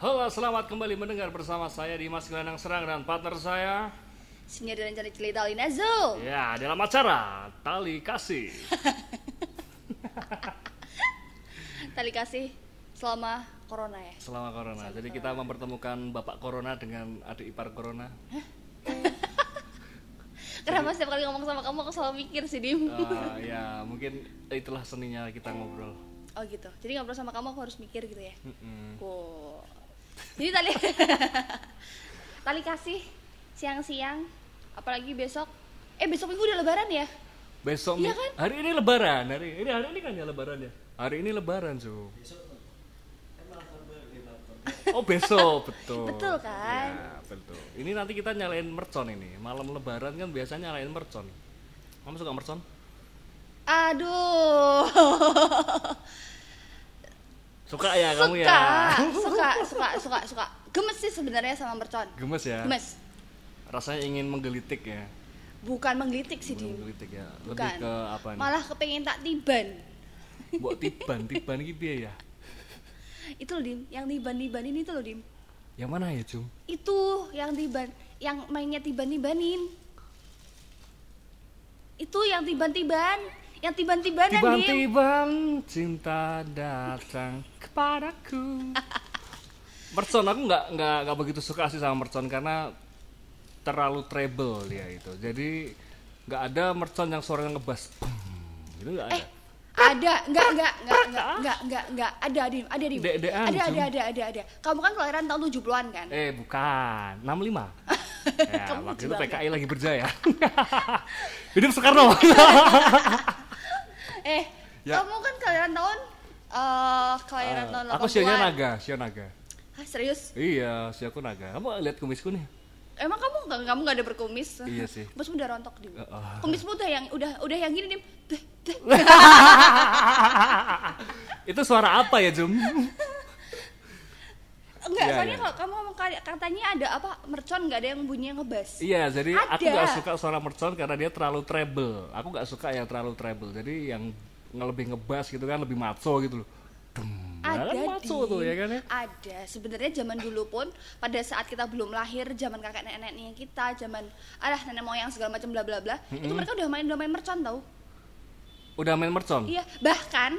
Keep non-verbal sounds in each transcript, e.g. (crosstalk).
Halo, selamat kembali mendengar bersama saya Dimas Gelandang Serang dan partner saya Senior dan cari cerita Alina Zul. Ya, dalam acara Tali Kasih (laughs) Tali kasih selama corona ya. Selama Corona Jadi kita mempertemukan Bapak Corona dengan adik ipar Corona (laughs) Kenapa setiap kali ngomong sama kamu aku selalu mikir sih Dim. Eh, Ya, mungkin itulah seninya kita ngobrol Oh gitu. Jadi ngobrol sama kamu aku harus mikir gitu ya. Mm-mm. Wow. Jadi tali (laughs) tali kasih siang-siang apalagi besok eh besok minggu udah lebaran ya? Besok Iya kan? hari ini lebaran, hari ini hari ini kan ya lebaran ya. Hari ini lebaran, Su. Oh, besok, betul. Betul kan? Ya, betul. Ini nanti kita nyalain mercon ini. Malam lebaran kan biasanya nyalain mercon. Kamu suka mercon? Aduh. (laughs) Suka ya kamu suka, ya? suka, suka, suka, suka. Gemes sih sebenarnya sama mercon. Gemes ya? Gemes. Rasanya ingin menggelitik ya? Bukan menggelitik sih, Bukan Dim. menggelitik ya? Bukan. Lebih ke apa nih? Malah kepengen tak tiban. Buat tiban, tiban ini piye ya? Itu loh, Dim. Yang tiban-tibanin itu loh, Dim. Yang mana ya, Cum? Itu yang tiban, yang mainnya tiban-tibanin. Itu yang tiban-tiban, yang tiban-tibanan, Dim. Tiban-tiban cinta datang kepadaku. (laughs) mercon aku nggak nggak nggak begitu suka sih sama mercon karena terlalu treble dia itu. Jadi nggak ada mercon yang suaranya ngebas. (clears throat) Itu nggak ada. Eh, ada, enggak, enggak, enggak, enggak, enggak, enggak, enggak, ada, Dim, ada, Ada, Cum. ada, ada, ada, ada. Kamu kan kelahiran tahun 70-an kan? Eh bukan, 65. (laughs) ya, Kamu waktu itu PKI lagi berjaya. (laughs) Hidup Soekarno. Eh, Ya. kamu kan kelahiran tahun eh kelahiran tahun 80-an. aku sionya naga, sio naga. Hah, serius? Iya, si aku naga. Kamu lihat kumisku nih? Emang kamu enggak kamu enggak ada berkumis? Iya sih. Kumismu udah rontok, Dim. Heeh. Kumismu udah yang udah udah yang gini, Dim. (laughs) Itu suara apa ya, Jum? (laughs) Enggak, Iya, soalnya iya. kalau kamu ngomong katanya ada apa mercon enggak ada yang bunyinya ngebas. Iya, jadi aku Ada. nggak suka suara mercon karena dia terlalu treble. Aku nggak suka yang terlalu treble. Jadi yang nge- lebih ngebas gitu kan, lebih maco gitu loh. Dem. Nah, Ada kan maco Dim. tuh ya kan ya. Ada. Sebenarnya zaman dulu pun pada saat kita belum lahir, zaman kakek nenek-neneknya kita, zaman alah nenek moyang segala macam bla bla bla, itu mereka udah main udah main mercon tau. Udah main mercon? Iya, bahkan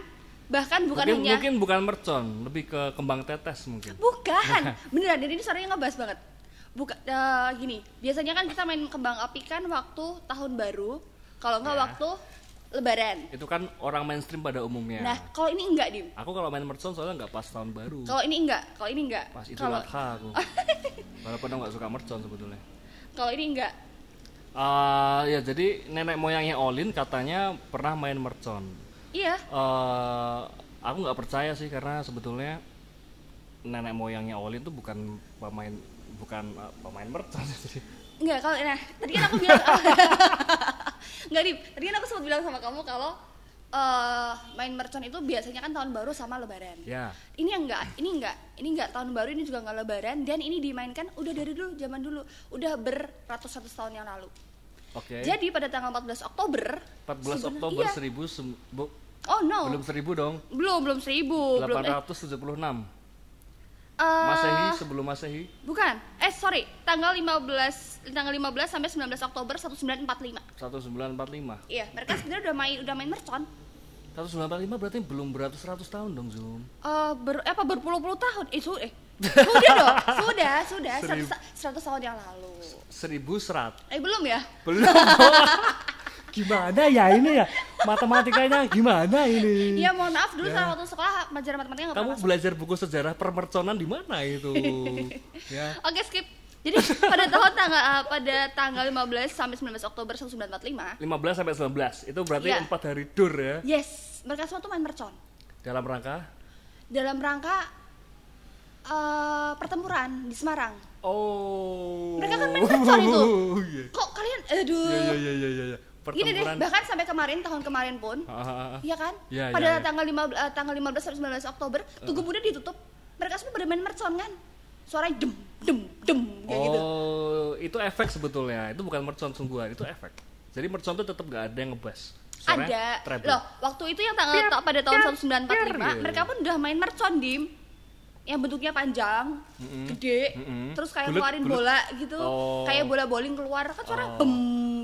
bahkan bukan mungkin hanya mungkin bukan mercon, lebih ke kembang tetes mungkin. Bukan, (laughs) beneran. Jadi ini suaranya ngebahas banget. Bukan eh, gini. Biasanya kan kita main kembang api kan waktu tahun baru, kalau enggak Ya. waktu Lebaran. Itu kan orang mainstream pada umumnya. Nah, kalau ini enggak dim. Aku kalau main mercon soalnya nggak pas tahun baru. Kalau ini enggak, kalau ini enggak. Pas itu adha aku. (laughs) Walaupun aku nggak suka mercon sebetulnya. kalau ini enggak. Ah, ya jadi nenek moyangnya Olin katanya pernah main mercon. Iya. eh aku nggak percaya sih karena sebetulnya nenek moyangnya Olin tuh bukan pemain bukan eh, pemain mercon Enggak, kalau nah, tadi kan aku bilang (laughs) Enggak, Dim. Tadi kan aku sempat bilang sama kamu kalau eh main mercon itu biasanya kan tahun baru sama lebaran. ya Ini yang enggak, ini enggak, ini enggak tahun baru ini juga enggak lebaran dan ini dimainkan udah dari dulu zaman dulu, udah beratus-ratus tahun yang lalu. oke Jadi pada tanggal 14 Oktober 14 sebenarnya- Oktober iya. 1000 sem- bu- Oh no. belum 1000 dong. Belum belum seribu. Eh, 876 eh, Masehi sebelum Masehi. bukan. Eh sorry. Tanggal 15 tanggal 15 sampai 19 Oktober 1945 1945 iya mereka sebenarnya udah main udah main mercon. 1945 berarti belum beratus-ratus tahun dong Zoom Eh, ber, apa berpuluh-puluh tahun? Eh, su- eh. Sudah dong sudah sudah. Seribu. 100, 100 tahun yang lalu. 1100 eh belum ya? Belum (laughs) gimana ya ini ya? Matematikanya gimana ini? Iya mohon maaf dulu saat waktu sekolah pelajaran matematika nggak kamu belajar buku sejarah permerconan di mana itu? (laughs) Ya. Oke skip. Jadi pada tahun tanggal eh, pada tanggal 15 sampai 19 Oktober 1945 15 sampai 19 itu berarti Iya. empat hari dur ya? Yes, mereka semua tuh main mercon. Dalam rangka? Dalam rangka eh, pertempuran di Semarang. oh. Mereka kan main mercon itu. (laughs) iya. Kok kalian, aduh. iya iya iya iya iya. Gini deh, bahkan sampai kemarin tahun kemarin pun, iya kan? Iya, pada iya, iya. tanggal 15 eh, tanggal 15 sampai 19 Oktober, Tugu Muda ditutup. Mereka semua pada main mercon kan? Suaranya dem dem dem kayak gitu. oh itu efek sebetulnya itu bukan mercon sungguhan itu efek jadi mercon itu tetap gak ada yang ngebas Ada. Treble. Loh, waktu itu yang tanggal ta- pada tahun piar, 1945, piar, gitu. mereka pun udah main mercon, Dim. yang bentuknya panjang, gede, Mm-mm. terus kayak bulet. bola gitu, Oh. kayak bola bowling keluar kan suara Oh. bem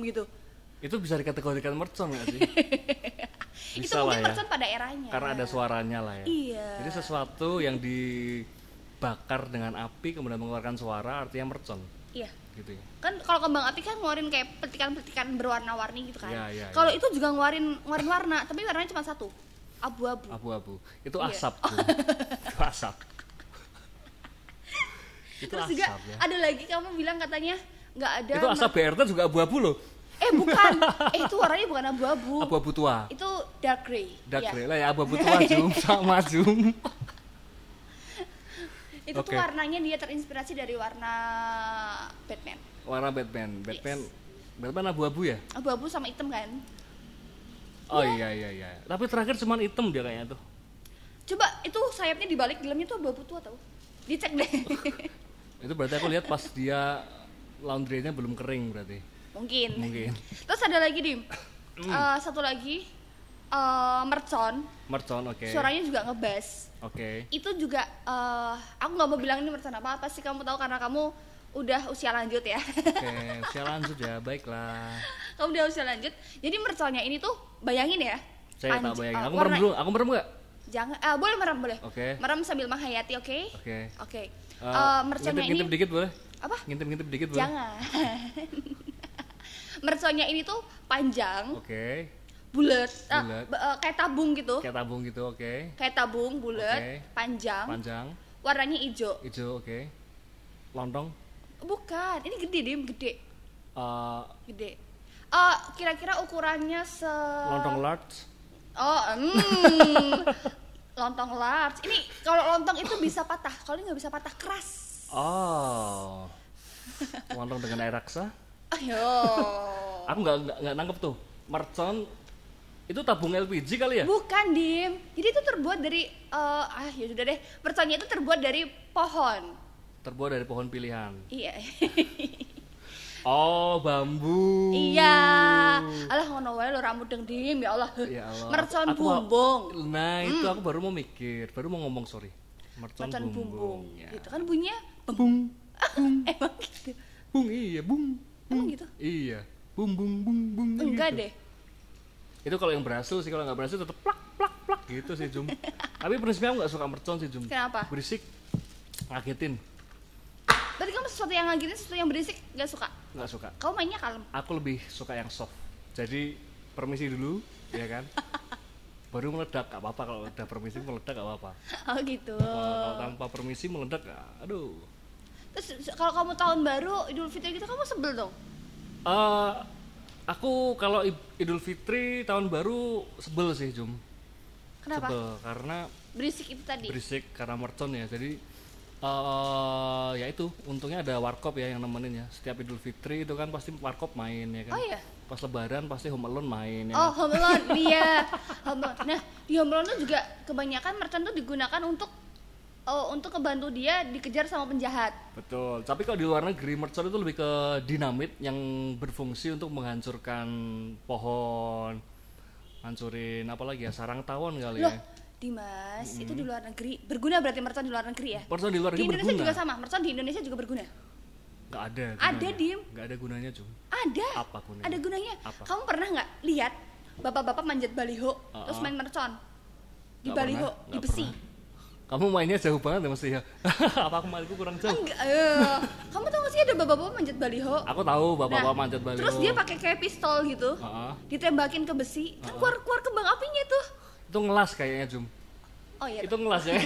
gitu. Itu bisa dikategorikan mercon nggak sih? (laughs) itu Bisa lah mungkin ya. mercon pada eranya. Karena ada suaranya lah ya. Iya. Jadi sesuatu yang dibakar dengan api kemudian mengeluarkan suara artinya mercon Iya. gitu ya. Kan kalau kembang api kan ngeluarin kayak petikan-petikan berwarna-warni gitu kan. Iya, iya, kalau iya. itu juga ngeluarin ngeluarin warna, tapi warnanya cuma satu. Abu-abu. Abu-abu. Itu Iya. asap. tuh. (laughs) itu asap. itu Terus asap juga ya. ada lagi kamu bilang katanya nggak ada Itu asap BRT juga abu-abu loh. Eh bukan. eh itu warnanya bukan abu-abu. Abu-abu tua. Itu dark gray. Dark Iya. gray lah ya abu-abu tua (laughs) Jum sama Jum. Itu tuh Oke. warnanya dia terinspirasi dari warna Batman. Warna Batman. Batman Batman abu-abu ya? Abu-abu sama hitam kan. Oh iya iya iya. Tapi terakhir cuman hitam dia kayaknya tuh. Coba itu sayapnya dibalik dalamnya tuh abu-abu tua tau. Dicek deh. (laughs) Itu berarti aku lihat pas dia laundry-nya belum kering berarti. Mungkin. Mungkin. Terus ada lagi dim. Eh, satu lagi eh mercon. Mercon oke. Suaranya juga ngebas. Oke. Itu juga eh aku nggak mau bilang ini mercon apa apa sih kamu tahu karena kamu udah usia lanjut ya. Oke, saya lanjut ya. Baiklah. kamu udah usia lanjut. Jadi merconnya ini tuh bayangin ya. Saya tak bayangin. Aku merem dulu. Aku merem nggak? Jangan, ah, boleh merem boleh. Oke. Merem sambil menghayati, oke? Oke. Oke. Eh, Eh, merconnya ini ngintip-ngintip dikit boleh? apa? Ngintip-ngintip dikit boleh? Jangan. (laughs) merconnya ini tuh panjang, Oke. bulat, ah, Bulat. be- eh, kayak tabung gitu. Kayak tabung gitu, oke. Kayak tabung, bulat, Oke. panjang, Panjang, warnanya hijau. hijau, oke. Lontong. Bukan, ini gede dim, gede, eh, gede. Eh, kira-kira ukurannya se lontong large. Oh, hmm. (laughs) lontong large. Ini kalau lontong itu bisa patah, kalau ini nggak bisa patah keras. Oh. Lontong dengan air raksa. Ayo. (laughs) Aku nggak nggak nangkep tuh. Mercon itu tabung LPG kali ya? Bukan, Dim. Jadi itu terbuat dari eh, ah ya sudah deh. Merconnya itu terbuat dari pohon. Terbuat dari pohon pilihan. Iya. (laughs) Oh, bambu. iya. Alah ngono wae lo rambut deng Dim, ya Allah. Ya Allah. Mercon Aku bumbung. Nah, itu aku baru mau mikir, baru mau ngomong sorry. Mercon, Mercon bumbung. bumbung. Ya. Gitu kan bunyinya bem. Bung, (laughs) Emang gitu. bung, iya, bung. Emang gitu? Iya. Bung, bung, bung, bung. Enggak gitu. deh. Itu kalau yang berhasil sih, kalau nggak berhasil tetap plak, plak, plak gitu sih, Jum. (laughs) Tapi prinsipnya aku nggak suka mercon sih, Jum. Kenapa? Berisik, ngagetin, Berarti kamu sesuatu yang ngagetin, sesuatu yang berisik gak suka. nggak suka. Kamu mainnya kalem. Aku lebih suka yang soft. Jadi permisi dulu, ya kan? (laughs) Baru meledak, gak apa-apa kalau udah permisi meledak gak apa-apa. Oh gitu. Kalau tanpa permisi meledak, aduh. Terus kalau kamu tahun baru Idul Fitri gitu kamu sebel dong. Eh, aku kalau Id- Idul Fitri tahun baru sebel sih, Jum. Kenapa? Sebel karena Berisik itu tadi. berisik karena mercon ya. Jadi eh ya itu untungnya ada warkop ya yang nemenin ya. Setiap Idul Fitri itu kan pasti warkop main ya kan. Oh iya. Pas lebaran pasti Home Alone main ya. Oh, Home Alone, (laughs) iya. Home Alone. Nah, di Home Alone tuh juga kebanyakan merchant tuh digunakan untuk oh, untuk kebantu dia dikejar sama penjahat. Betul. Tapi kalau di luar negeri mercon itu lebih ke dinamit yang berfungsi untuk menghancurkan pohon, hancurin apa lagi ya sarang tawon kali Loh, ya. Dimas, itu di luar negeri. Berguna berarti merchant di luar negeri ya? Mercon di luar Di negeri Indonesia berguna. juga sama, merchant di Indonesia juga berguna. Nggak ada. Ada, gunanya. Dim. Nggak ada gunanya cum. Ada. Apa gunanya? Ada gunanya. Apa? Kamu pernah nggak lihat bapak-bapak manjat baliho terus Uh-uh. main mercon di baliho pernah, di besi? pernah. Kamu mainnya jauh banget ya mesti ya. (laughs) apa aku mainku kurang jauh? Enggak, eh. kamu tahu gak sih ada bapak-bapak manjat baliho? Aku tahu bapak-bapak Nah, manjat baliho. Terus dia pakai kayak pistol gitu, Heeh. ditembakin ke besi, kan keluar keluar kembang apinya tuh. Itu ngelas kayaknya cum. Oh iya. Itu ngelas ya. (laughs)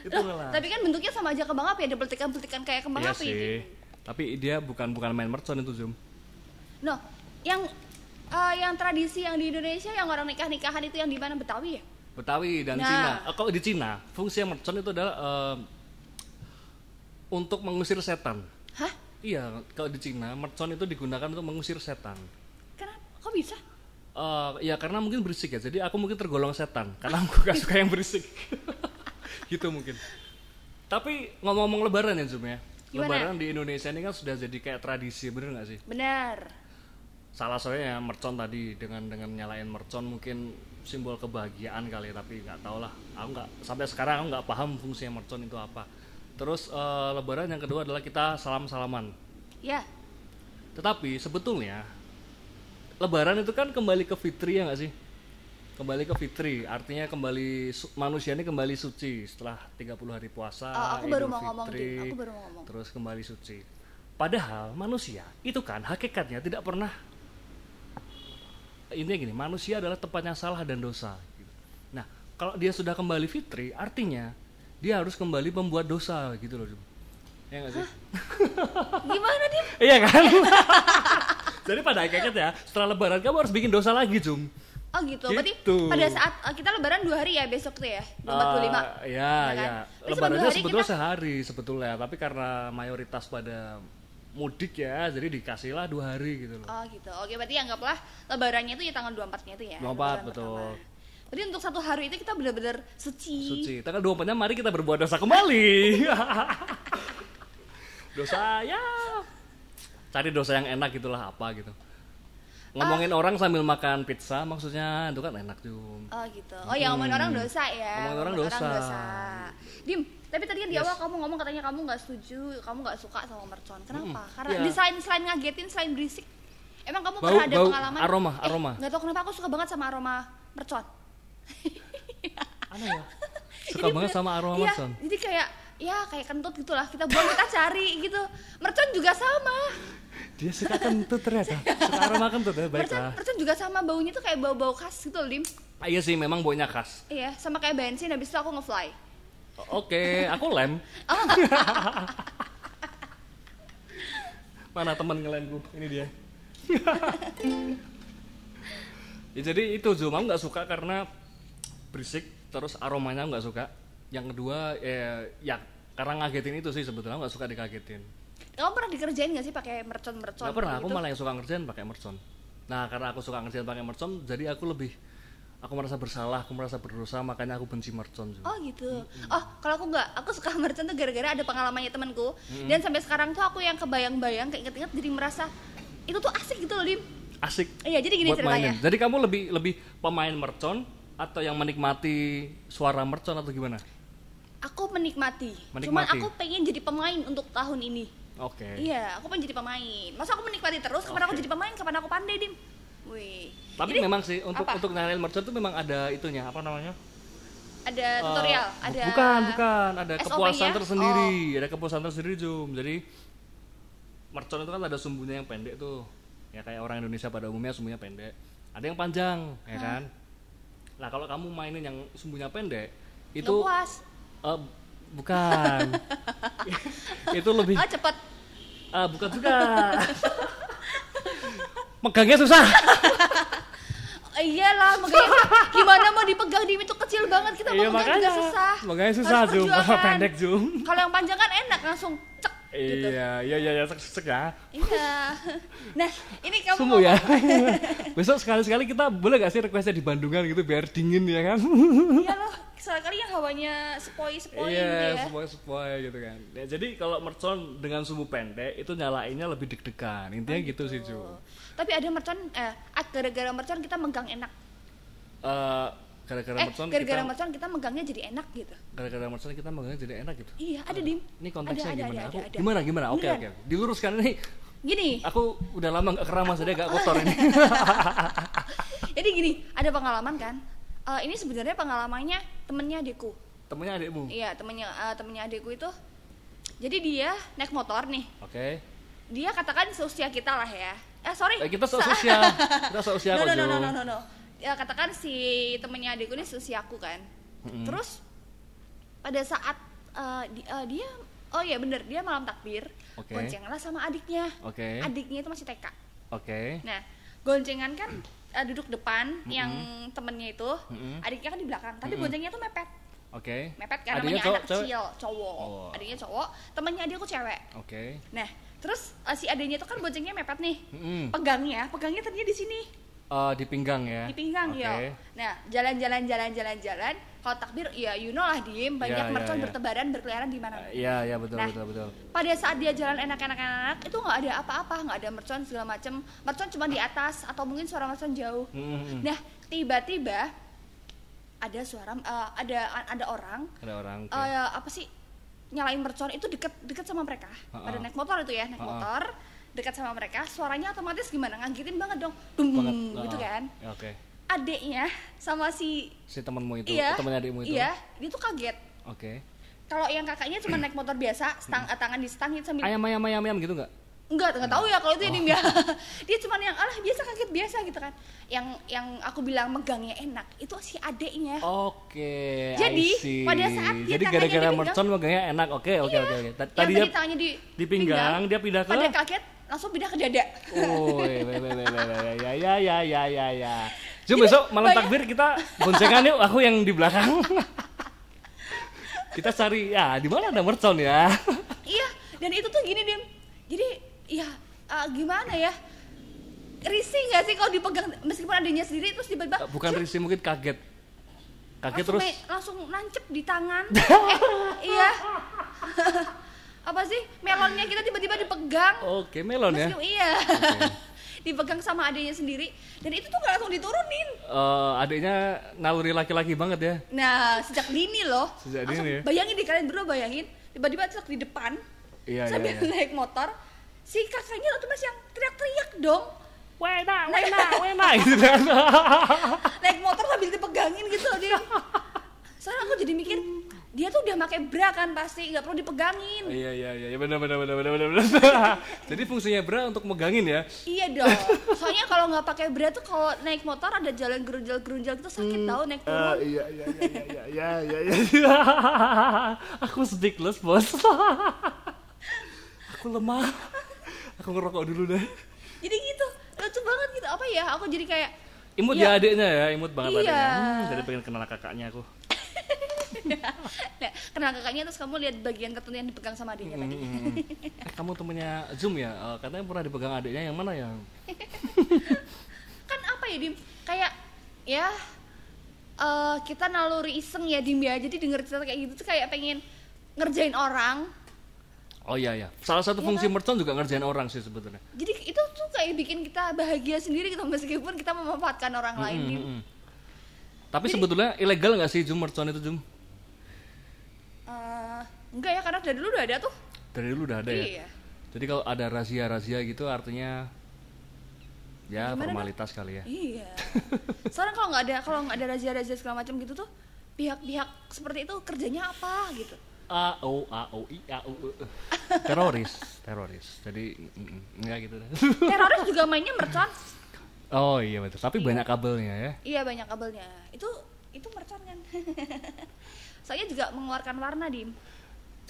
itu Loh, ngelas. tapi kan bentuknya sama aja kembang api, ada peletikan-peletikan kayak kembang Iya api. sih. Tapi dia bukan bukan main mercon itu cum. No, yang eh, yang tradisi yang di Indonesia yang orang nikah-nikahan itu yang di mana Betawi ya? Betawi dan Nah. Cina. Eh, kalau di Cina, fungsi mercon itu adalah eh, untuk mengusir setan. Hah? Iya, kalau di Cina mercon itu digunakan untuk mengusir setan. Kenapa? Kok bisa? Eh, ya karena mungkin berisik ya. Jadi aku mungkin tergolong setan karena aku gak suka yang berisik. (laughs) gitu mungkin. Tapi ngomong-ngomong lebaran ya Zum ya. Gimana? Lebaran di Indonesia ini kan sudah jadi kayak tradisi, bener nggak sih? Benar. Salah satunya ya mercon tadi dengan dengan nyalain mercon mungkin simbol kebahagiaan kali tapi nggak tau lah. Aku nggak sampai sekarang aku nggak paham fungsinya mercon itu apa. Terus eh, lebaran yang kedua adalah kita salam salaman ya. Tetapi sebetulnya lebaran itu kan kembali ke fitri ya nggak sih? Kembali ke fitri artinya kembali manusia ini kembali suci setelah 30 hari puasa Oh, aku baru ngomong, Fitri, Dim. Aku baru mau ngomong. terus kembali suci. Padahal manusia itu kan hakikatnya tidak pernah intinya gini manusia adalah tempatnya salah dan dosa gitu. nah kalau dia sudah kembali fitri artinya dia harus kembali membuat dosa gitu loh ya nggak sih? Gimana dim? (laughs) Iya kan? (laughs) Jadi pada hakikatnya setelah lebaran kamu harus bikin dosa lagi Jum oh gitu, berarti Gitu. pada saat eh, kita lebaran dua hari ya besok tuh ya? 25 Eh, ya, kan? ya. Berarti selama Lebarannya sebetulnya kita- sehari sebetulnya, tapi karena mayoritas pada mudik ya, jadi dikasihlah dua hari gitu loh. Oh gitu. Oke, berarti anggaplah lebarannya itu ya tanggal 24-nya itu ya. 24, lebaran betul. pertama. Berarti untuk satu hari itu kita benar-benar suci. Suci. Tanggal 24-nya mari kita berbuat dosa kembali. (laughs) dosa ya. Cari dosa yang enak gitulah apa gitu. Ngomongin orang sambil makan pizza maksudnya itu kan enak Jum. Oh gitu. Oh ya ngomongin orang dosa ya. Ngomongin orang dosa. Dim, tapi tadi kan di Yes. awal kamu ngomong katanya kamu nggak setuju, kamu nggak suka sama mercon. Kenapa? Mm, Karena iya. di selain ngagetin, selain berisik. Emang kamu Bau- pernah ada bau, pengalaman? aroma, Eh, aroma. Nggak tahu kenapa aku suka banget sama aroma mercon. Aneh ya. Suka Jadi banget bener- sama aroma iya, mercon. Jadi kayak ya kayak kentut gitulah kita buang kita cari gitu. Mercon juga sama. Dia suka kentut ternyata. Suka aroma kentut ya, Mercon, baiklah. mercon juga sama baunya tuh kayak bau-bau khas gitu loh, Dim. Ah, iya sih memang baunya khas. Iya, sama kayak bensin habis itu aku ngefly. Oke, aku lem. Oh. (laughs) Mana teman ngelemku? Ini dia. (laughs) ya, jadi itu Zoom, aku nggak suka karena berisik, terus aromanya nggak suka. Yang kedua, ya, ya karena ngagetin itu sih sebetulnya nggak suka dikagetin. Kamu pernah dikerjain gak sih pakai mercon-mercon? Nggak pernah, kayak aku gitu? malah yang suka ngerjain pakai mercon. Nah, karena aku suka ngerjain pakai mercon, jadi aku lebih aku merasa bersalah, aku merasa berdosa, makanya aku benci mercon. Zoom. Oh gitu. Oh kalau aku nggak, aku suka (laughs) mercon tuh gara-gara ada pengalamannya temanku. Hmm. Dan sampai sekarang tuh aku yang kebayang-bayang, kayak inget-inget jadi merasa itu tuh asik gitu loh, Dim. Asik. Iya, jadi gini buat ceritanya. mainin. Jadi kamu lebih lebih pemain mercon atau yang menikmati suara mercon atau gimana? Aku menikmati. Cuman Menikmati. aku pengen jadi pemain untuk tahun ini. Oke. Iya, aku pengen jadi pemain. Masa aku menikmati terus? Kapan aku Oke. jadi pemain? Kapan aku pandai, Dim? Wih. Tapi Jadi, memang sih untuk apa? untuk nyalain mercon itu memang ada itunya apa namanya? ada tutorial, Eh, ada Bukan, bukan, ada kepuasan tersendiri, Oh. ada kepuasan tersendiri Jum. Jadi mercon itu kan ada sumbunya yang pendek tuh. Ya kayak orang Indonesia pada umumnya sumbunya pendek. Ada yang panjang, ya kan? Nah, kalau kamu mainin yang sumbunya pendek, itu puas. Eh, bukan. (laughs) itu lebih Oh, cepet. Ah, bukan juga. Megangnya susah. (laughs) Iyalah, makanya gimana mau dipegang Dim itu kecil banget kita Iya mau juga susah. Makanya susah, (laughs) perjuangan. Pendek, Jum. Kalau yang panjang kan enak langsung gitu. Iya, iya, iya, iya, sek, sek ya. Iya. (laughs) Nah, ini kamu Semu ya. (laughs) Besok sekali-sekali kita boleh gak sih requestnya di Bandungan gitu biar dingin ya kan? (laughs) Iya loh, sekali yang hawanya sepoi-sepoi Iya, gitu ya. semua gitu kan. Ya, jadi kalau mercon dengan sumbu pendek itu nyalainnya lebih deg-degan. Intinya gitu sih, Ju. Oh. Tapi ada mercon eh ah, gara-gara mercon kita megang enak. Eh, gara-gara Eh, mercon gara-gara kita mercon kita megangnya jadi enak gitu. gara-gara mercon kita megangnya jadi enak gitu. Iya, ada Dim. Ini konteksnya Ada, ada, gimana? ada, Aku- ada, ada. Gimana gimana? Oke oke. Diluruskan ini. Gini, Aku udah lama gak keramas jadi agak kotor ini. (laughs) jadi gini, ada pengalaman kan? Eh, ini sebenarnya pengalamannya temennya adikku. Temennya adikmu. Iya, temennya eh, temennya adikku itu. Jadi dia naik motor nih. Oke. Dia katakan seusia kita lah ya. Eh sorry. Eh, kita seusia. Kita seusia (laughs) no, kok, no, no, no, no, no, no. Ya katakan si temennya adikku ini seusia aku kan. Mm-mm. Terus pada saat eh, di- eh, dia oh iya bener dia malam takbir goncengan lah sama adiknya. Oke. Adiknya itu masih TK. Oke. Nah goncengan kan eh, duduk depan yang temennya itu, Mm-mm. adiknya kan di belakang. Tapi Mm-mm. goncengnya tuh mepet, Oke. mepet kan Adiknya namanya cowok, anak cewek? kecil, cowok. Oh. Adiknya cowok, temennya adikku cewek. Oke. Nah terus eh, si adiknya itu kan goncengnya mepet nih. Mm-mm. Pegangnya, pegangnya ternyata di sini. Eh, di pinggang ya. di pinggang Oke. ya. Nah, jalan-jalan jalan-jalan jalan. Kalau takbir ya you know lah diem banyak Ya, ya, mercon ya. bertebaran berkeliaran di mana. Eh, Iya, iya betul Nah. betul betul. Pada saat dia jalan enak-enak enak itu nggak ada apa-apa, nggak ada mercon segala macem. Mercon cuma di atas atau mungkin suara mercon jauh. Mm-mm. Nah, tiba-tiba ada suara eh, ada ada orang Ada orang. oke. eh, apa sih nyalain mercon itu deket deket sama mereka Ha-ha. pada naik motor itu ya naik Ha-ha. motor dekat sama mereka suaranya otomatis gimana ngagetin banget dong dum Banget. gitu Ah, kan ya, Oke. adeknya sama si Si temanmu itu, iya temannya adikmu itu. iya dia tuh kaget Oke. kalau yang kakaknya cuma naik motor biasa stang Hmm. tangan di stang sambil Ayam ayam ayam ayam gitu nggak? Enggak, enggak tahu ya kalau itu Oh. ini (laughs) enggak. Dia cuma yang alah biasa kaget biasa gitu kan. Yang yang aku bilang megangnya enak itu si adeknya. Oke. Jadi, I see. pada saat dia jadi gara-gara mercon megangnya enak. Oke oke Iya. oke oke. Tadi dia tangannya di di pinggang, dia pindah ke. Pada kaget langsung pindah ke dada. Oh, ya ya ya ya ya ya. Jom besok malam banyak- takbir kita boncengan yuk. Aku yang di belakang. kita cari ya di mana ada mercon ya. iya, dan itu tuh gini, Dim. Jadi, ya ah, gimana ya? Risih nggak sih kalau dipegang meskipun adanya sendiri terus tiba-tiba Bukan risih mungkin kaget. Kaget langsung, terus. me- langsung nancep di tangan. (laughs) eh, iya. (laughs) apa sih? Melonnya kita tiba-tiba dipegang. Oke melon ya. Iya. (laughs) dipegang sama adanya sendiri dan itu tuh nggak langsung diturunin. Eh, adiknya naluri laki-laki banget ya. Nah, sejak dini loh. Sejak Langsung dini ya? Bayangin di kalian berdua bayangin, tiba-tiba truk di depan Iya, iya, sambil iya. naik motor, si kakaknya otomatis yang teriak-teriak dong. Wena, wena, (laughs) wena gitu kan. Naik motor sambil dipegangin gitu loh dia. (laughs) Soalnya aku jadi mikir, dia tuh udah pakai bra kan pasti, nggak perlu dipegangin. Iya iya iya benar benar benar benar benar. benar. (laughs) Jadi fungsinya bra untuk megangin ya. Iya dong. Soalnya kalau nggak pakai bra tuh kalau naik motor ada jalan gerunjal-gerunjal gitu sakit tau naik turun. Eh, iya iya iya iya iya iya iya. iya. (laughs) Aku speechless bos. Aku lemah. Aku ngerokok dulu deh. Jadi gitu, lucu banget gitu. Apa ya? Aku jadi kayak Imut Iya. ya adiknya ya, imut banget Iya. adiknya. Hmm, jadi pengen kenal kakaknya aku. Nah, kenal kakaknya terus kamu lihat bagian ketutup yang dipegang sama adiknya tadi. Hmm, hmm, hmm. Eh, kamu temennya Zoom ya? Eh, katanya pernah dipegang adiknya yang mana ya? (laughs) Kan apa ya, Dim? Kayak ya eh kita naluri iseng ya, Dim ya. Jadi denger cerita kayak gitu tuh kayak pengen ngerjain orang. Oh iya ya. Salah satu Iya fungsi kan? mercon juga ngerjain orang sih sebetulnya. Jadi itu tuh kayak bikin kita bahagia sendiri gitu meskipun kita memanfaatkan orang lain, Hmm, Dim. hmm, Tapi sebetulnya ilegal nggak sih Zoom mercon itu Zoom? Eh, enggak ya, karena dari dulu udah ada tuh. Dari dulu udah ada ya. Iya. Jadi kalau ada razia-razia gitu artinya ya Gimana, formalitas kali ya. Iya. (laughs) Soalnya kalau nggak ada kalau nggak ada razia-razia segala macam gitu tuh pihak-pihak seperti itu kerjanya apa gitu. A O A O I A E. Teroris, teroris. Jadi mm, mm, enggak gitu deh. Teroris juga mainnya mercon. Oh iya betul. Tapi banyak kabelnya ya. Iya banyak kabelnya. Itu itu mercon kan. (laughs) Saya juga mengeluarkan warna dim.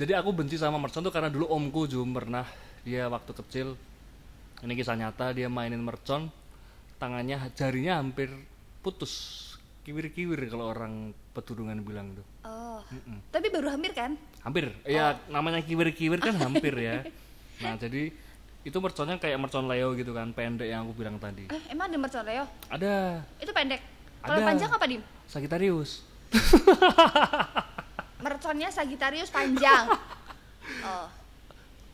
Jadi aku benci sama mercon tuh karena dulu omku Jum pernah dia waktu kecil ini kisah nyata dia mainin mercon tangannya jarinya hampir putus kiwir-kiwir kalau orang peturungan bilang tuh Oh. Tapi baru hampir kan? hampir ya namanya kiwir-kiwir kan (laughs) hampir ya nah jadi itu merconnya kayak mercon Leo gitu kan pendek yang aku bilang tadi Eh emang ada mercon Leo? ada Itu pendek. Kalau panjang apa dim? Sagittarius (laughs) Merconnya Sagittarius panjang. (laughs) Oh.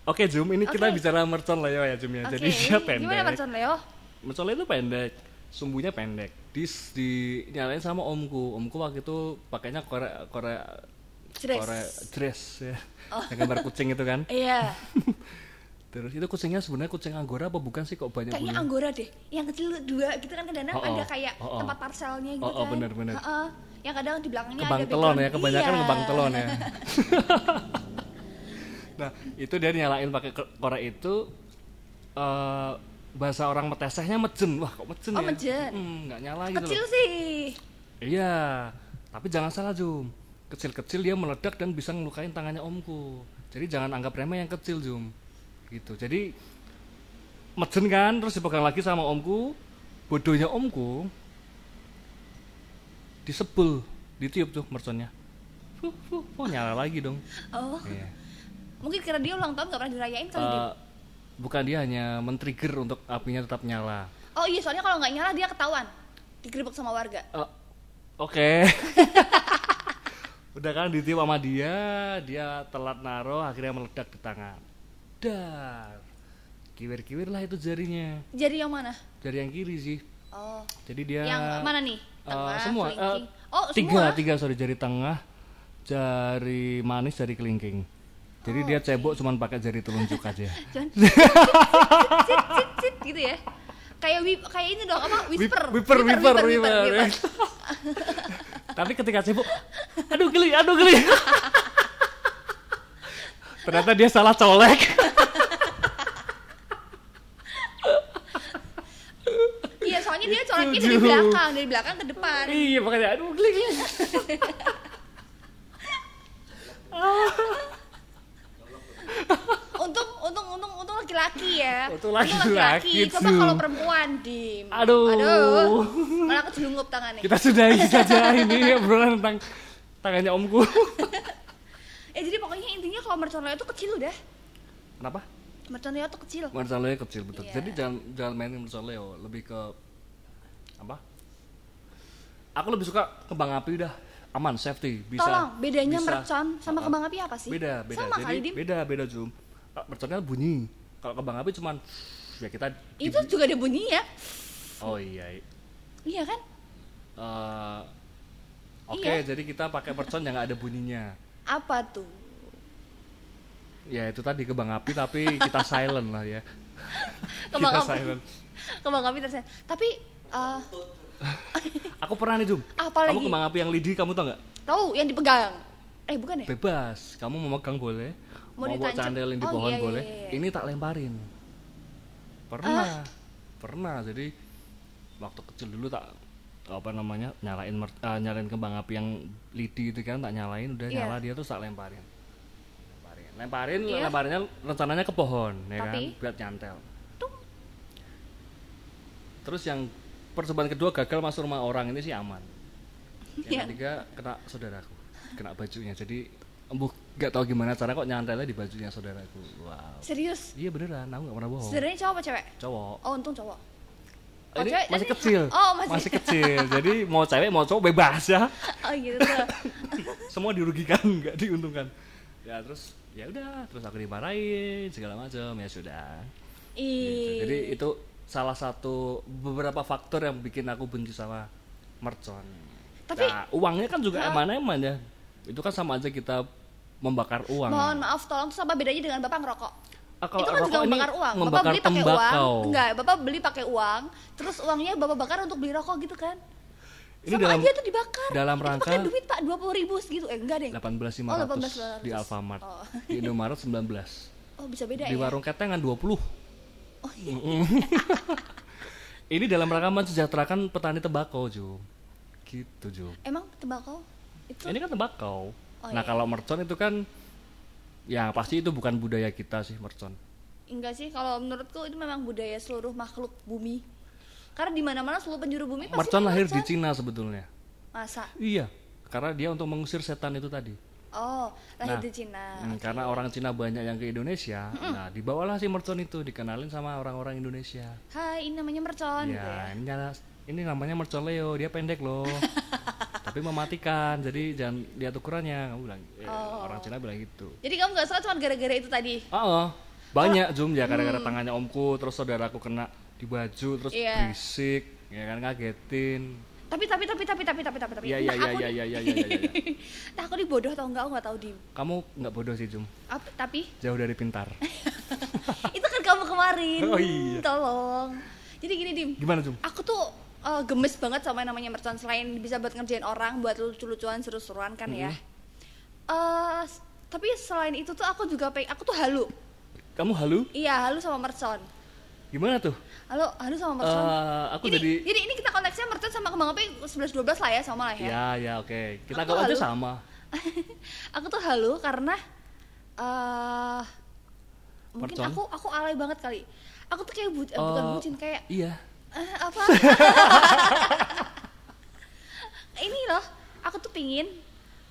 oke Jum ini kita Oke. bicara mercon Leo ya Jum ya Oke. jadi dia pendek Gimana mercon Leo? mercon Leo itu pendek sumbunya pendek dis dinyalain sama omku omku waktu itu pakainya Korea Korea Dress. Korea dress ya yang gambar kucing itu kan Iya. (laughs) terus itu kucingnya sebenarnya kucing anggora apa bukan sih kok banyak Kayaknya bulunya? anggora deh. Yang kecil dua gitu kan kadang-kadang Oh, oh. ada kayak Oh, oh. tempat parselnya gitu Oh, oh, kan. bener, bener. Heeh. Yang kadang di belakangnya kebang ada telon ya kebanyakan Iya. kebang telon ya (laughs) nah itu dia nyalain pakai korek itu eh bahasa orang metesehnya mejen wah kok mejen Oh, ya mejen. Hmm, nggak nyala gitu Kecil sih. iya tapi jangan salah Jum kecil-kecil dia meledak dan bisa ngelukain tangannya omku jadi jangan anggap remeh yang kecil Jum gitu jadi mejen kan terus dipegang lagi sama omku bodohnya omku disebel ditiup tuh merconnya fuh, fuh, fuh, nyala lagi dong Oh, Iya. mungkin karena dia ulang tahun gak pernah dirayain kali Dim. Eh, bukan dia hanya men-trigger untuk apinya tetap nyala Oh iya, soalnya kalau nggak nyala dia ketahuan. Digerebek sama warga. Eh, oke (laughs) udah kan ditiup sama dia dia telat naro akhirnya meledak di tangan dar kiwir-kiwir lah itu jarinya Jadi yang mana? jari yang kiri sih Oh, jadi dia yang mana nih? eh, Tengah, semua eh, kelingking. Oh, tiga semua? tiga sorry jari tengah jari manis jari kelingking jadi dia cebok cuman pakai jari telunjuk aja (laughs) Cuman cit, cit, cit, gitu ya. Kayak wip, kayak ini dong apa? Whisper. Whisper, whisper, whisper, tapi ketika cebok aduh geli aduh geli (laughs) ternyata dia salah colek Iya, soalnya dia coleknya dari belakang, dari belakang ke depan. iya makanya aduh geli geli (laughs) Untung, untung, untung, untung laki-laki ya. Untung laki-laki, Coba kalau perempuan, dim. Aduh. Aduh. Malah kejelungup tangannya. kita sudahi saja ini obrolan tentang tangannya omku (laughs) Eh jadi pokoknya intinya kalau mercon tuh kecil udah. kenapa Mercon Leo tuh kecil. Mercon Leo kecil betul. Iya. Jadi jangan jangan mainin Mercon Leo, lebih ke apa? Aku lebih suka kembang api udah aman safety bisa. Tolong, bedanya bisa. mercon sama Ah, kembang api apa sih? Beda, beda. Sama Jadi kali, Dim. beda, beda zoom. Merconnya bunyi. Kalau kembang api cuman ya kita di- Itu juga ada bunyi ya. Oh iya. Iya kan? Eh, Oke, Iya. jadi kita pakai mercon yang nggak ada bunyinya. Apa tuh? Ya itu tadi kembang api tapi kita silent lah ya. Kembang (laughs) kita api. silent. Kembang api tersen. Tapi eh (laughs) Aku pernah nih Jum. Apa kamu lagi? kembang api yang lidi kamu tau nggak? tahu yang dipegang. Eh bukan ya? Bebas. Kamu mau megang boleh. Mau Mau, buat candelin di Oh, pohon iya, iya, boleh. iya, iya. Ini tak lemparin. Pernah. Pernah. Jadi waktu kecil dulu tak apa namanya nyalain eh, nyalain kembang api yang lidi itu kan tak nyalain udah Iya. nyala dia tuh tak lemparin lemparin Iya. lemparinnya rencananya ke pohon ya kan Tapi? buat nyantel Tung. terus yang percobaan kedua gagal masuk rumah orang ini sih aman yang Iya. ketiga kena saudaraku kena bajunya jadi embuh nggak tahu gimana cara kok nyantelnya di bajunya saudaraku wow Serius? iya beneran aku nggak pernah bohong Saudaranya cowok apa cewek? cowok Oh untung cowok. Oh, ini cewek masih tadi- kecil (laughs) Oh, masih- kecil jadi mau cewek mau cowok bebas ya (laughs) Oh gitu. (laughs) semua dirugikan nggak diuntungkan ya terus ya udah terus aku dimarahin segala macam ya sudah Gitu. Jadi itu salah satu beberapa faktor yang bikin aku benci sama mercon Tapi- nah, uangnya kan juga eman-eman ya itu kan sama aja kita membakar uang Mohon maaf tolong tuh apa bedanya dengan bapak ngerokok? Ah, kalau itu kan juga membakar uang. Bapak beli pakai uang. Enggak, bapak beli pakai uang, terus uangnya bapak bakar untuk beli rokok gitu kan? Ini Sama dalam- aja tuh dibakar. dalam Itu rangka- pakai duit pak dua puluh ribu segitu, eh enggak deh. 18.500 Oh, 18.500. di Alfamart Oh. di Indomaret 19 (laughs) Oh bisa beda di ya? warung ketengan 20 Oh iya. (laughs) ini dalam rangka mensejahterakan petani tembakau Jo gitu Jo Emang tembakau itu? ini kan tembakau Oh, nah iya. kalau mercon itu kan ya pasti itu bukan budaya kita sih mercon Enggak sih, kalau menurutku itu memang budaya seluruh makhluk bumi. Karena di mana-mana seluruh penjuru bumi pasti mercon lahir di. Cina sebetulnya Masa? iya karena dia untuk mengusir setan itu tadi Oh, lahir Nah, di Cina. Hmm, karena orang Cina banyak yang ke Indonesia nah dibawalah si mercon itu dikenalin sama orang-orang Indonesia Hai, ini namanya mercon gitu ya ya. ini, namanya mercon Leo dia pendek loh (laughs) tapi mematikan jadi jangan lihat ukurannya kamu bilang eh, Oh. orang Cina bilang gitu Jadi kamu gak suka cuma gara-gara itu tadi? Ah, ah. banyak zoom ya gara-gara tangannya omku terus saudaraku kena di baju terus Hmm. Iya. berisik ya kan ngagetin Tapi tapi tapi tapi tapi tapi tapi tapi. iya iya Nah, iya aku iya nih- iya iya iya iya, iya. (laughs) Nah, aku nih bodoh atau enggak aku nggak tahu di. kamu nggak bodoh sih zoom Apa, tapi jauh dari pintar (laughs) itu kan kamu kemarin. Oh, iya. Tolong. Jadi gini dim, gimana zoom aku tuh eh, gemes banget sama yang namanya mercon selain bisa buat ngerjain orang, buat lucu-lucuan, seru-seruan kan ya. Eh, s- tapi selain itu tuh aku juga pengen, aku tuh halu. kamu halu Iya halu sama mercon. Gimana tuh Halo, halu sama mercon. Eh, aku ini, jadi jadi ini kita konteksnya mercon sama kembang api 11 12 lah ya sama lah ya. ya ya oke kita Aku aja sama (laughs) aku tuh halu karena eh mungkin Mercon? aku aku alay banget kali. Aku tuh kayak bu- eh, bukan Eh, bucin kayak iya eh, apa? (laughs) ini loh, aku tuh pingin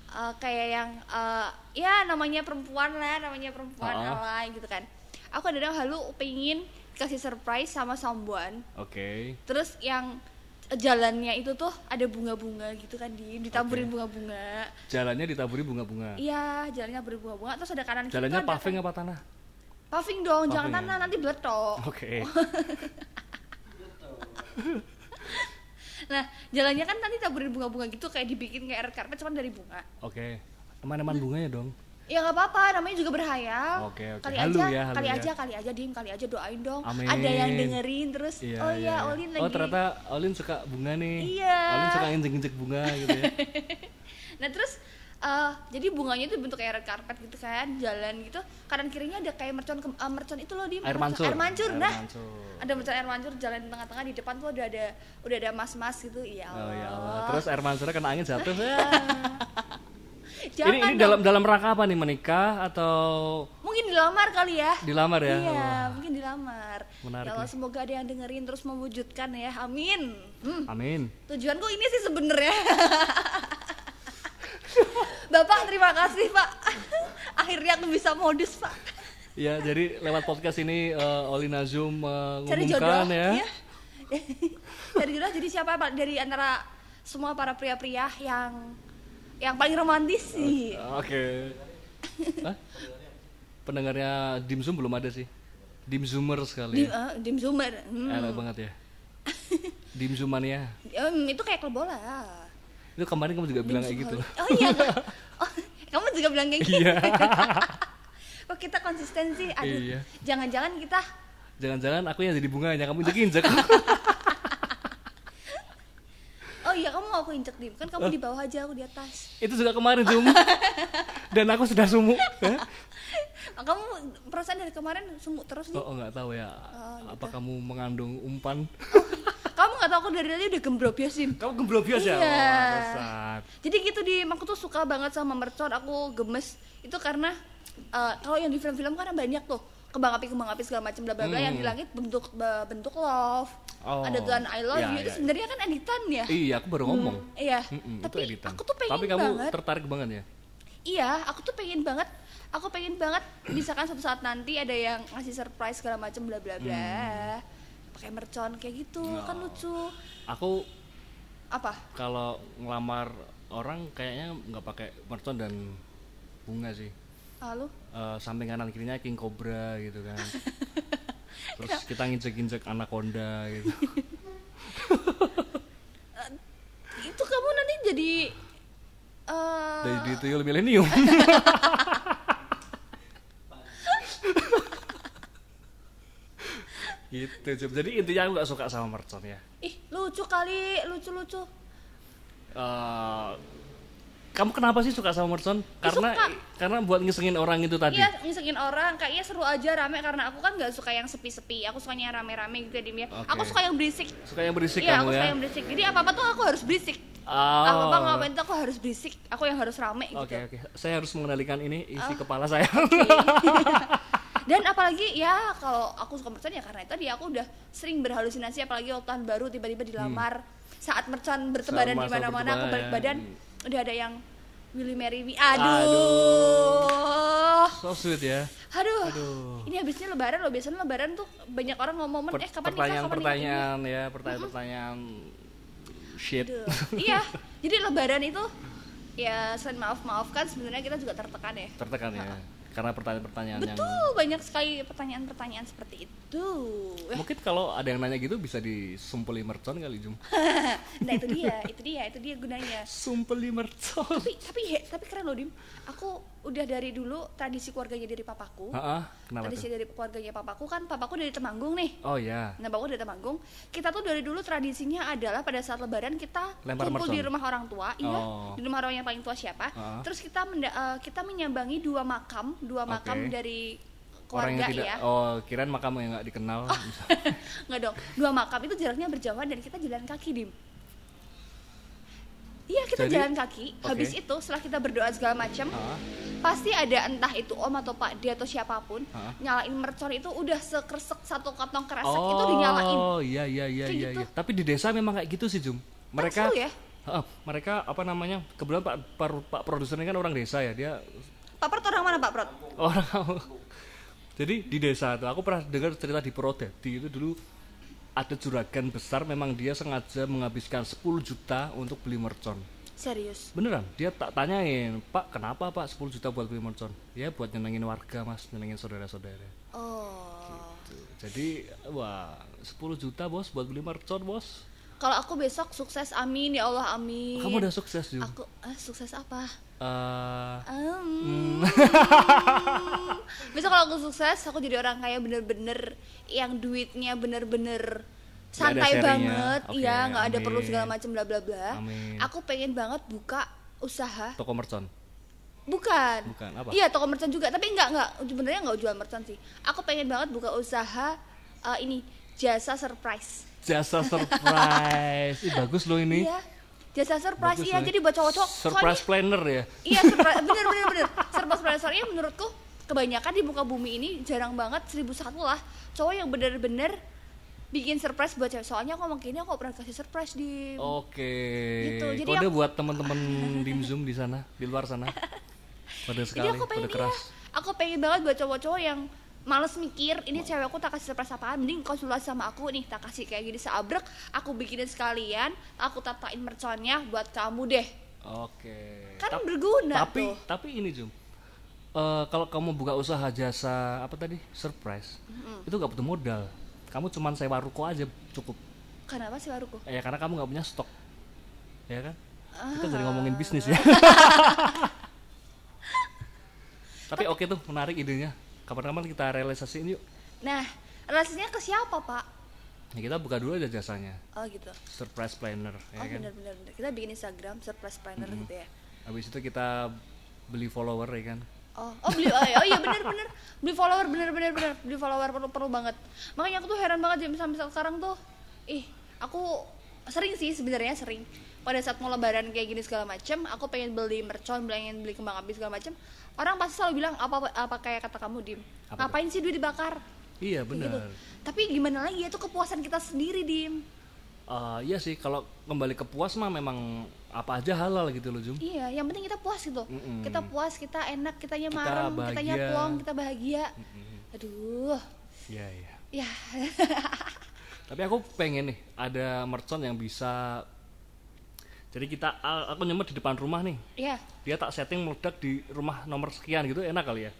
eh, kayak yang eh, ya namanya perempuan lah, namanya perempuan Ah. alay gitu kan. Aku ada halu pingin kasih surprise sama someone. oke Terus yang jalannya itu tuh ada bunga-bunga gitu kan di ditaburin Oke. bunga-bunga. jalannya ditaburi bunga-bunga Iya, jalannya berbunga-bunga terus ada kanan kiri jalannya ada paving kan- apa tanah Paving dong, jangan Paving ya? tanah nanti beletok. oke (laughs) nah jalannya kan nanti taburin bunga-bunga gitu kayak dibikin kayak red carpet cuman dari bunga Oke. Eman-eman bunganya dong. Ya nggak apa-apa namanya juga berhayal Oke, oke. kali Halu aja ya, halu kali ya. aja kali aja dim kali aja doain dong Amin. ada yang dengerin terus oh iya Olin lagi Oh ternyata Olin suka bunga nih. Iya. Olin suka injek-injek bunga gitu ya. (laughs) nah terus eh, jadi bunganya itu bentuk kayak red carpet gitu kan jalan gitu kanan kirinya ada kayak mercon ke- eh, mercon itu loh di Air mancur. air mancur Air nah mancur. ada mercon air mancur jalan di tengah-tengah di depan tuh udah ada udah ada mas-mas gitu ya Oh ya Allah. Allah Terus air mancurnya kena angin jatuh. (laughs) Jangan ini ini dong. dalam dalam rangka apa nih? Menikah atau mungkin dilamar kali ya. Dilamar ya? iya Wah, mungkin dilamar. Menarik ya Allah semoga ada yang dengerin terus mewujudkan ya. Amin. Hmm, Amin. tujuanku ini sih sebenarnya. (laughs) Bapak terima kasih Pak. (laughs) Akhirnya aku bisa modus Pak. Ya, jadi lewat podcast ini Zoom cari jodoh mengumumkan ya. ya. (laughs) cari jodoh jadi siapa Pak? Dari antara semua para pria-pria yang yang paling romantis sih Oke. Hah? Pendengarnya Dim Zoom belum ada sih. Dim Zoomer sekali. dim, ya. eh, dim zoomer hmm. Enak banget ya. Dim Zoomania. Em, itu kayak klub bola Itu kemarin kamu juga bilang kayak gitu. oh iya (laughs) oh, kamu juga bilang kayak gitu Iya. (laughs) kok kita konsisten sih aduh Iya. jangan-jangan kita Jangan-jangan aku yang jadi bunganya, kamu injek-injek. oh (laughs) mau aku injek dim kan kamu di bawah aja aku di atas itu juga kemarin Zoom. (laughs) Dan aku sudah sumuk. Hah? Ah, kamu perasaan dari kemarin sumuk terus nih Oh, oh nggak tahu ya. Oh, Apa kamu mengandung umpan? (laughs) kamu nggak tahu aku dari tadi udah gembrobios dim Kamu gemblobios ya? Iya. Wah, dasar. jadi gitu di aku tuh suka banget sama mercon aku gemes itu karena eh, kalau yang di film-film kan banyak tuh kembang api kembang api segala macam bla bla bla yang di langit bentuk be- bentuk love Hmm. Oh. ada tulisan I love Iya, you itu iya. sebenarnya kan editan ya Iya, aku baru ngomong. iya Mm-mm, tapi itu editan. aku tuh pengen Tapi kamu banget tertarik banget ya? iya aku tuh pengen banget aku pengen banget (clears throat) misalkan suatu saat nanti ada yang ngasih surprise segala macam bla bla bla Hmm. pakai mercon kayak gitu kan lucu Aku apa kalau ngelamar orang kayaknya nggak pakai mercon dan bunga sih. lalu Eh, samping kanan kirinya king cobra gitu kan. (laughs) Terus kita nginjek-injek anaconda gitu. itu kamu nanti jadi eh Dari di tuyul milenium. (laughs) gitu Jom. jadi intinya aku gak suka sama mercon ya ih lucu kali lucu lucu Eh, kamu kenapa sih suka sama mercon karena suka. karena buat ngisengin orang itu tadi Iya, ngisengin orang kayaknya seru aja rame karena aku kan nggak suka yang sepi-sepi. Aku sukanya yang rame-rame gitu ya, Dim ya. Oke. Aku suka yang berisik. suka yang berisik Iya, kamu aku ya suka yang berisik. Jadi apa-apa tuh aku harus berisik. Oh. Apa-apa ngapain tuh aku harus berisik. Aku yang harus rame gitu. Oke oke, saya harus mengendalikan ini isi Ah. kepala saya. (laughs) Dan apalagi ya kalau aku suka mercon ya karena itu dia aku udah sering berhalusinasi apalagi waktu tahun baru tiba-tiba dilamar saat mercon bertebaran di mana-mana aku balik badan. Udah ada yang Willy marry me. Aduh. so sweet ya. Aduh. Aduh. Ini habisnya lebaran loh. Biasanya lebaran tuh banyak orang ngomong Per- eh kapan nikah, kapan nikah?" pertanyaan-pertanyaan ya, pertanyaan-pertanyaan shit. Aduh. iya. Jadi lebaran itu ya selain maaf-maafkan sebenarnya kita juga tertekan ya. Tertekan ya. Karena pertanyaan-pertanyaan yang Betul, banyak sekali pertanyaan-pertanyaan seperti itu. Eh, mungkin kalau ada yang nanya gitu bisa disumpeli mercon kali Jum. (laughs) nah itu dia, itu dia, itu dia gunanya. Sumpeli mercon. Tapi tapi he- tapi keren loh Dim. Aku udah dari dulu tradisi keluarganya dari papaku. Heeh, kenapa tradisi tuh? dari keluarganya papaku kan papaku dari Temanggung nih. Oh ya. Nah, bapak dari Temanggung, kita tuh dari dulu tradisinya adalah pada saat lebaran kita Lempar kumpul mercon. di rumah orang tua, iya, Oh. di rumah orang yang paling tua siapa. Ah. Terus kita menda- eh, kita menyambangi dua makam, dua makam Oke. dari Orang keluarga yang tidak ya. oh kirain makamu yang nggak dikenal. (laughs) Nggak dong, dua makam itu jaraknya berjauhan dan kita jalan kaki, Dim. Iya, kita Jadi, jalan kaki. oke. Habis itu setelah kita berdoa segala macam, pasti ada entah itu om atau pak dia atau siapa pun Hah? nyalain mercon itu udah sekresek satu kantong kresek itu dinyalain. Oh iya iya iya iya. gitu. iya. Tapi di desa memang kayak gitu sih Jum. Mereka seru ya? Heeh, mereka apa namanya? Kebetulan Pak Pak, Pak produser ini kan orang desa ya. Dia Pak Prot orang mana Pak Prot? orang Jadi di desa tuh aku pernah dengar cerita di Purwodadi itu dulu ada juragan besar memang dia sengaja menghabiskan 10 juta untuk beli mercon. Serius. Beneran, dia tak tanyain, Pak kenapa Pak 10 juta buat beli mercon? Ya buat nyenengin warga mas, nyenengin saudara-saudara. Oh. Jadi wah 10 juta bos buat beli mercon bos. Kalau aku besok sukses, amin ya Allah, amin. Kamu udah sukses juga. Aku ah, sukses apa? Eh, Um, (laughs) Besok kalau aku sukses, aku jadi orang kaya bener-bener yang duitnya bener-bener santai banget, Oke, iya nggak ada perlu segala macam bla bla bla. Amin. Aku pengen banget buka usaha, toko mercon. bukan? Bukan, apa? Iya toko merchant juga, tapi nggak nggak sebenarnya nggak jual merchant sih. Aku pengen banget buka usaha eh, ini jasa surprise. Jasa surprise. Ih, bagus loh ini. Iya, jasa surprise Bagus iya. loh. Jadi buat cowok-cowok. Surprise planner ya. Iya, surprise, bener bener bener. Surprise planner soalnya menurutku kebanyakan di muka bumi ini jarang banget seribu satu lah cowok yang bener-bener bikin surprise buat cewek. Soalnya aku mau kayaknya aku pernah kasih surprise di Oke. Gitu, jadi Kode aku- buat teman-teman dim zoom di sana, di luar sana. (laughs) Pada sekali, Jadi aku pengen pada iya, keras. aku pengen banget buat cowok-cowok yang males mikir ini cewek aku tak kasih surprise apaan mending konsultasi sama aku nih tak kasih kayak gini seabrek aku bikinin sekalian aku tatain merconnya buat kamu deh. Oke. kan Tap- berguna tapi tuh. tapi ini Jum. Eh, kalau kamu buka usaha jasa apa tadi surprise itu gak butuh modal. Kamu cuman sewa ruko aja cukup. Kenapa sih baruku ya karena kamu nggak punya stok. Ya kan? Kita Ah. jadi ngomongin bisnis ya. (laughs) Tapi oke tuh menarik idenya kapan-kapan kita realisasiin yuk. Nah relasinya ke siapa pak? Ya, kita buka dulu aja jasanya. Oh gitu. Surprise planner ya oh kan? bener bener bener. kita bikin Instagram surprise planner gitu ya. Habis itu kita beli follower ya kan? Oh, oh beli oh, iya- oh iya bener bener. Beli follower bener bener bener. Beli follower perlu perlu banget. Makanya aku tuh heran banget Jam sampai sekarang tuh ih aku sering sih sebenarnya sering. Pada saat mau lebaran kayak gini segala macem aku pengen beli mercon pengen beli kembang api segala macem orang pasti selalu bilang apa apa kayak kata kamu dim. Apa ngapain sih duit dibakar? Iya benar. gitu. tapi gimana lagi? Itu kepuasan kita sendiri dim. Eh, iya sih. Kalau kembali ke puas mah memang apa aja halal gitu loh Jum. Iya yang penting kita puas gitu. Mm-mm. kita puas kita enak kitanya Kita marem kitanya bahagia. plong kita bahagia. Aduh. Iya iya. Ya. (laughs) Tapi aku pengen nih ada mercon yang bisa jadi kita aku nyemot di depan rumah nih. Ya dia tak setting meledak di rumah nomor sekian gitu enak kali ya?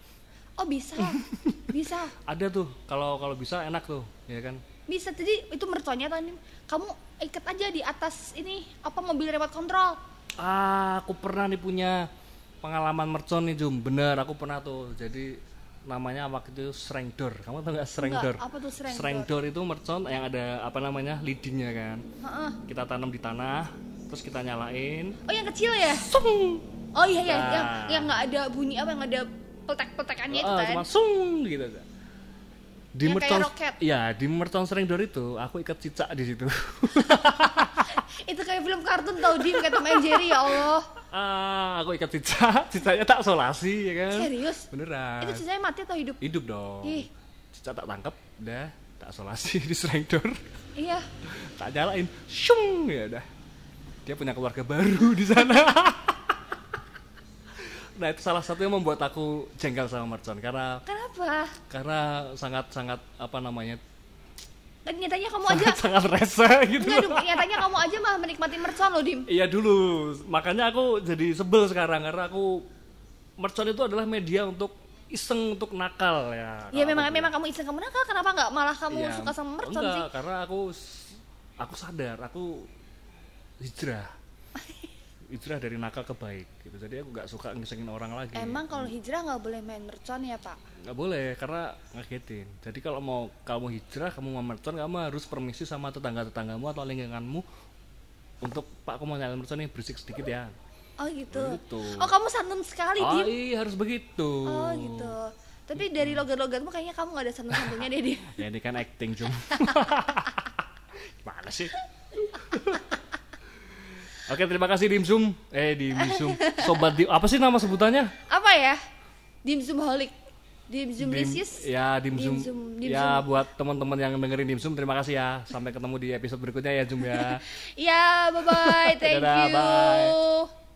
Oh bisa, (laughs) bisa, ada tuh kalau kalau bisa enak tuh ya kan? Bisa. Jadi itu mertuanya tadi kamu ikat aja di atas ini apa mobil remote control. ah aku pernah nih punya pengalaman mercon nih Jum. Bener aku pernah tuh. Jadi namanya waktu itu shrink door kamu tau Enggak, door apa tuh Shrink door itu mercon yang ada apa namanya leadingnya kan? Heeh. kita tanam di tanah terus kita nyalain Oh yang kecil ya? sung Oh iya iya, Nah. yang yang nggak ada bunyi apa yang ada peletak-peletakannya itu Ah, kan? cuma sung gitu aja. di Yang mercon kayak roket. ya di mercon sering door itu aku ikat cicak di situ (laughs) itu kayak film kartun tau Dim kayak Tom and Jerry ya Allah. ah aku ikat cicak (laughs) cicaknya tak solasi ya kan Serius? beneran Itu ceritanya mati atau hidup? hidup dong Ih. cicak tak tangkap udah tak solasi (laughs) di sering door Iya. tak nyalain shung ya udah dia punya keluarga baru di sana (laughs) nah itu salah satu yang membuat aku jengkel sama mercon karena Kenapa? karena sangat sangat apa namanya Kan nyatanya kamu aja sangat sangat rese gitu Enggak dong, nyatanya kamu aja malah menikmati mercon loh Dim. Iya dulu, makanya aku jadi sebel sekarang karena aku mercon itu adalah media untuk iseng untuk nakal ya. Ya Kalau memang aku memang kamu iseng kamu nakal kenapa nggak malah kamu bilang. suka sama mercon enggak, sih? karena aku aku sadar aku hijrah (laughs) hijrah dari nakal ke baik gitu jadi aku nggak suka ngisengin orang lagi Emang kalau hijrah nggak boleh main mercon ya pak? nggak boleh karena ngagetin jadi kalau mau kamu hijrah kamu mau mercon kamu harus permisi sama tetangga tetanggamu atau lingkunganmu untuk pak aku mau nyalain mercon nih berisik sedikit ya Oh gitu. Begitu. Oh kamu santun sekali oh Dim. iya harus begitu Oh gitu. Tapi dari logat-logatmu kayaknya kamu nggak ada santun-santunnya deh Dim. ya ini kan acting cum (laughs) gimana sih (laughs) Oke terima kasih Dimsum eh Dimsum sobat Dim apa sih nama sebutannya Apa ya? Dimsum holik. Dimsum Dim- lisius. ya Dimsum, Dimsum- ya Dimsum. buat teman-teman yang dengerin Dimsum terima kasih ya sampai ketemu di episode berikutnya ya Jum ya (laughs) Ya, bye bye. (laughs) Thank Dadah, you. bye.